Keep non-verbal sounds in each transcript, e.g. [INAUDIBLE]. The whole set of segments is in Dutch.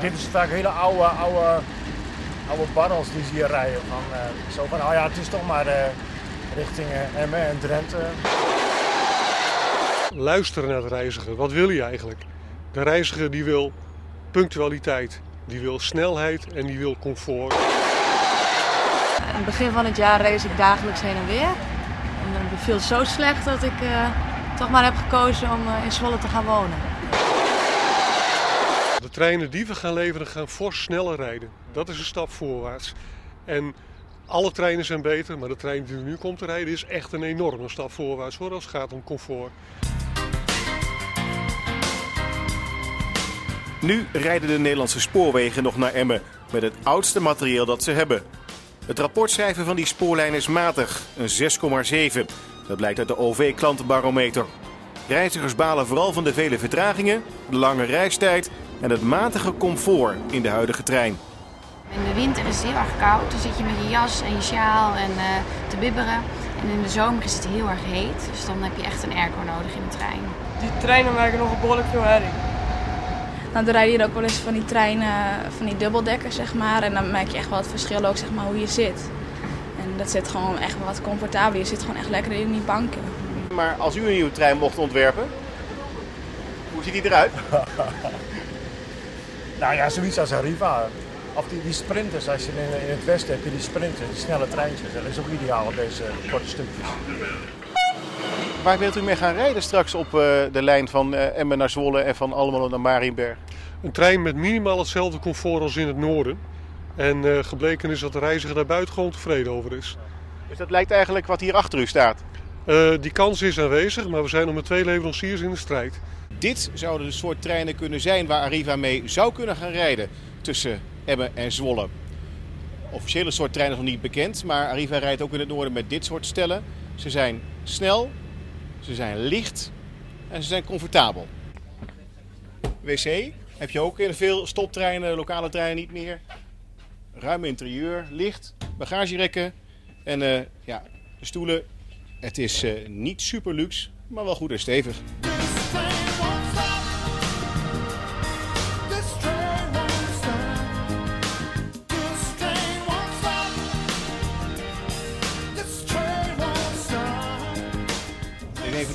dit is vaak hele oude, oude, oude barrels die ze hier rijden. Van, uh, zo van, oh ja, het is toch maar uh, richting uh, Emmen en Drenthe. Luisteren naar de reiziger. Wat wil je eigenlijk? De reiziger die wil punctualiteit, die wil snelheid en die wil comfort. Aan het begin van het jaar race ik dagelijks heen en weer. En dan beviel zo slecht dat ik toch maar heb gekozen om in Zwolle te gaan wonen. Treinen die we gaan leveren gaan fors sneller rijden. Dat is een stap voorwaarts. En alle treinen zijn beter, maar de trein die nu komt te rijden is echt een enorme stap voorwaarts hoor, als het gaat om comfort. Nu rijden de Nederlandse spoorwegen nog naar Emmen met het oudste materieel dat ze hebben. Het rapportschrijven van die spoorlijn is matig, een 6,7. Dat blijkt uit de OV-klantenbarometer. Reizigers balen vooral van de vele vertragingen, de lange reistijd en het matige comfort in de huidige trein. In de winter is het heel erg koud, dan zit je met je jas en je sjaal en uh, te bibberen. En in de zomer is het heel erg heet, dus dan heb je echt een airco nodig in de trein. Die treinen maken nog behoorlijk veel herrie. Nou, dan rijden hier ook wel eens van die treinen, van die dubbeldekkers, zeg maar. En dan merk je echt wel het verschil ook, zeg maar, hoe je zit. En dat zit gewoon echt wat comfortabeler. Je zit gewoon echt lekker in die banken. Maar als u een nieuwe trein mocht ontwerpen, hoe ziet die eruit? [LAUGHS] nou ja, zoiets als Arriva. Of die, die sprinters, als je in, in het westen hebt, die sprinters, die snelle treintjes. Dat is ook ideaal op deze korte stukjes. Waar wilt u mee gaan rijden straks op uh, de lijn van uh, Emmen naar Zwolle en van Almelo naar Marienberg? Een trein met minimaal hetzelfde comfort als in het noorden. En uh, gebleken is dat de reiziger daar buitengewoon tevreden over is. Dus dat lijkt eigenlijk wat hier achter u staat? Die kans is aanwezig, maar we zijn nog met twee leveranciers in de strijd. Dit zouden de soort treinen kunnen zijn waar Arriva mee zou kunnen gaan rijden tussen Emmen en Zwolle. Officiële soort treinen nog niet bekend, maar Arriva rijdt ook in het noorden met dit soort stellen. Ze zijn snel, ze zijn licht en ze zijn comfortabel. WC heb je ook in veel stoptreinen, lokale treinen niet meer. Ruim interieur, licht, bagagerekken en uh, ja, de stoelen. Het is uh, niet super luxe, maar wel goed en stevig.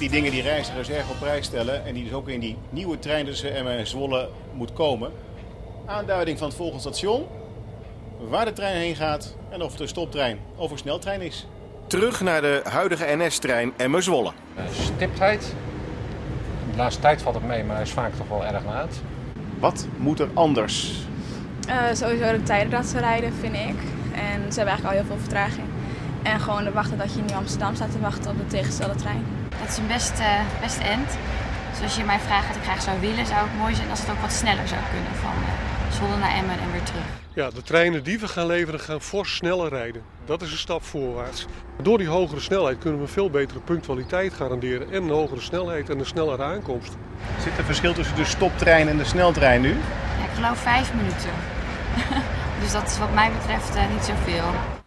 die dingen die reizigers erg op prijs stellen en die dus ook in die nieuwe trein tussen Emmen en Zwolle moet komen. Aanduiding van het volgende station, waar de trein heen gaat en of het een stoptrein of een sneltrein is. Terug naar de huidige NS-trein Emmen-Zwolle. Stiptheid. De laatste tijd valt het mee, maar hij is vaak toch wel erg laat. Wat moet er anders? Uh, sowieso de tijden dat ze rijden, vind ik. En ze hebben eigenlijk al heel veel vertraging. En gewoon de wachten dat je in Amsterdam staat te wachten op de tegenstelde trein. Dat is een best, uh, best end. Dus als je mij vraagt wat ik graag zou willen, zou het mooi zijn als het ook wat sneller zou kunnen. Van uh, Zwolle naar Emmen en weer terug. Ja, de treinen die we gaan leveren gaan fors sneller rijden. Dat is een stap voorwaarts. Door die hogere snelheid kunnen we veel betere punctualiteit garanderen. En een hogere snelheid en een snellere aankomst. Zit er verschil tussen de stoptrein en de sneltrein nu? Ja, ik geloof vijf minuten. [LAUGHS] dus dat is wat mij betreft uh, niet zoveel.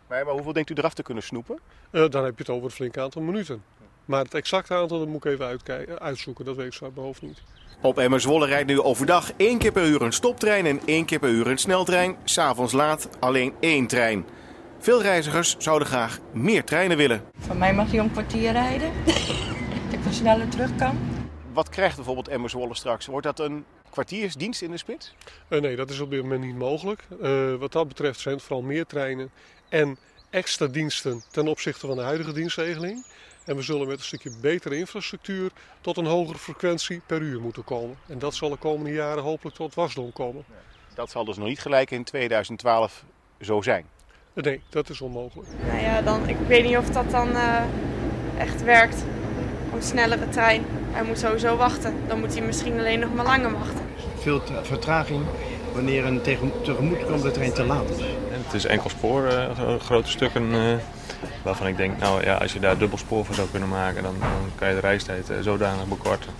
Maar, maar hoeveel denkt u eraf te kunnen snoepen? Uh, dan heb je het over een flink aantal minuten. Maar het exacte aantal dat moet ik even uitzoeken, dat weet ik zo uit mijn hoofd niet. Op Emmerswolle rijdt nu overdag één keer per uur een stoptrein en één keer per uur een sneltrein. S'avonds laat alleen één trein. Veel reizigers zouden graag meer treinen willen. Van mij mag hij om kwartier rijden. [LAUGHS] dat ik wat sneller terug kan. Wat krijgt bijvoorbeeld Emmerswolle straks? Wordt dat een kwartiersdienst in de spits? Uh, nee, dat is op dit moment niet mogelijk. Uh, wat dat betreft zijn het vooral meer treinen en extra diensten ten opzichte van de huidige dienstregeling. En we zullen met een stukje betere infrastructuur tot een hogere frequentie per uur moeten komen. En dat zal de komende jaren hopelijk tot wasdom komen. Dat zal dus nog niet gelijk in 2012 zo zijn? Nee, dat is onmogelijk. Nou ja, dan, ik weet niet of dat dan uh, echt werkt. Een snellere trein. Hij moet sowieso wachten. Dan moet hij misschien alleen nog maar langer wachten. Veel vertraging wanneer een tegemoetkomende trein te laat is. En het is enkel spoor, uh, grote stukken. Uh Waarvan ik denk, nou ja, als je daar dubbel spoor voor zou kunnen maken, dan, dan kan je de reistijd uh, zodanig bekorten.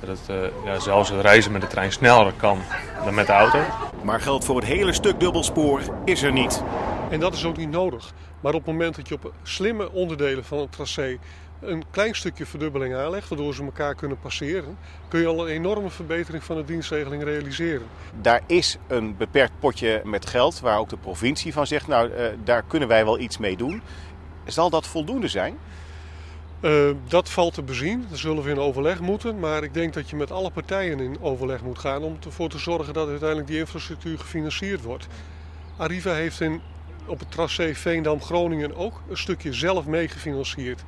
Dat het uh, ja, zelfs het reizen met de trein sneller kan dan met de auto. Maar geld voor het hele stuk dubbelspoor is er niet. En dat is ook niet nodig. Maar op het moment dat je op slimme onderdelen van het tracé een klein stukje verdubbeling aanlegt, waardoor ze elkaar kunnen passeren, kun je al een enorme verbetering van de dienstregeling realiseren. Daar is een beperkt potje met geld waar ook de provincie van zegt, nou uh, daar kunnen wij wel iets mee doen. Zal dat voldoende zijn? Uh, dat valt te bezien. Daar zullen we in overleg moeten. Maar ik denk dat je met alle partijen in overleg moet gaan om ervoor te zorgen dat uiteindelijk die infrastructuur gefinancierd wordt. Arriva heeft in, op het tracé Veendam-Groningen ook een stukje zelf meegefinancierd.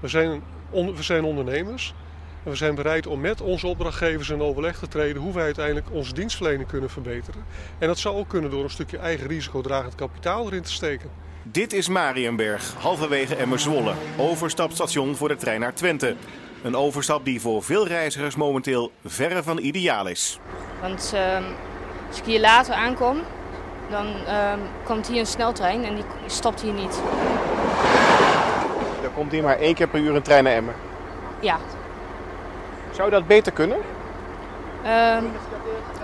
We we zijn ondernemers en we zijn bereid om met onze opdrachtgevers in overleg te treden hoe wij uiteindelijk onze dienstverlening kunnen verbeteren. En dat zou ook kunnen door een stukje eigen risicodragend kapitaal erin te steken. Dit is Marienberg, halverwege Emmerzwolle, overstapstation voor de trein naar Twente. Een overstap die voor veel reizigers momenteel verre van ideaal is. Want uh, als ik hier later aankom, dan uh, komt hier een sneltrein en die stopt hier niet. Er komt hier maar één keer per uur een trein naar Emmen? Ja. Zou dat beter kunnen? Uh,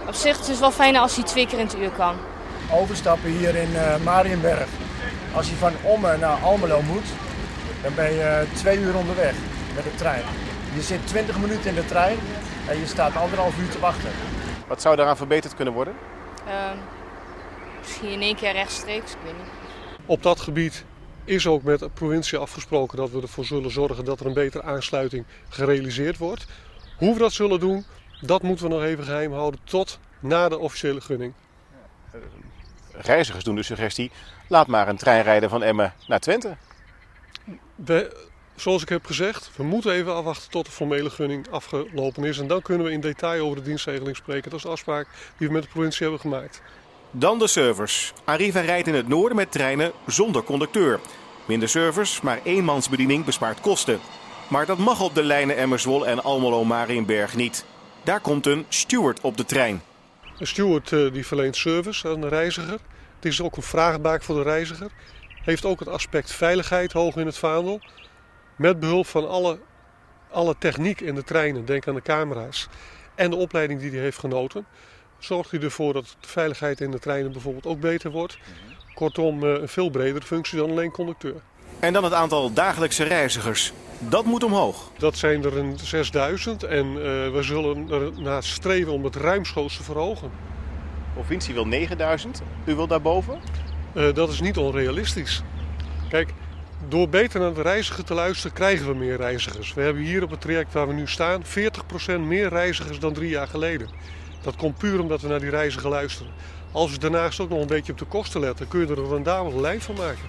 op zich het is het wel fijner als hij twee keer in het uur kan. Overstappen hier in uh, Marienberg. Als je van Ommen naar Almelo moet, dan ben je twee uur onderweg met de trein. Je zit 20 minuten in de trein en je staat anderhalf uur te wachten. Wat zou daaraan verbeterd kunnen worden? Uh, misschien in één keer rechtstreeks, ik weet niet. Op dat gebied is ook met de provincie afgesproken dat we ervoor zullen zorgen dat er een betere aansluiting gerealiseerd wordt. Hoe we dat zullen doen, dat moeten we nog even geheim houden tot na de officiële gunning. Reizigers doen de suggestie, laat maar een trein rijden van Emmen naar Twente. We, zoals ik heb gezegd, we moeten even afwachten tot de formele gunning afgelopen is. En dan kunnen we in detail over de dienstregeling spreken. Dat is de afspraak die we met de provincie hebben gemaakt. Dan de servers. Arriva rijdt in het noorden met treinen zonder conducteur. Minder servers, maar eenmansbediening bespaart kosten. Maar dat mag op de lijnen Emmerswol en Almelo-Marienberg niet. Daar komt een steward op de trein. Een steward uh, die verleent service aan de reiziger. Het is ook een vraagbaak voor de reiziger. Heeft ook het aspect veiligheid hoog in het vaandel. Met behulp van alle, alle techniek in de treinen, denk aan de camera's. En de opleiding die hij heeft genoten. Zorgt hij ervoor dat de veiligheid in de treinen bijvoorbeeld ook beter wordt. Kortom, een veel bredere functie dan alleen conducteur. En dan het aantal dagelijkse reizigers. Dat moet omhoog. Dat zijn er een 6000 en uh, we zullen er naar streven om het ruimschoots te verhogen. De provincie wil 9000, u wil daarboven? Uh, dat is niet onrealistisch. Kijk, door beter naar de reiziger te luisteren krijgen we meer reizigers. We hebben hier op het traject waar we nu staan 40% meer reizigers dan drie jaar geleden. Dat komt puur omdat we naar die reiziger luisteren. Als we daarnaast ook nog een beetje op de kosten letten, kun je er een rendabel lijn van maken.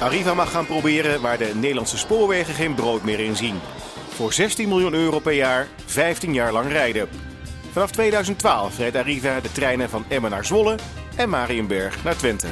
Arriva mag gaan proberen waar de Nederlandse spoorwegen geen brood meer in zien. Voor 16 miljoen euro per jaar, 15 jaar lang rijden. Vanaf 2012 rijdt Arriva de treinen van Emmen naar Zwolle en Marienberg naar Twente.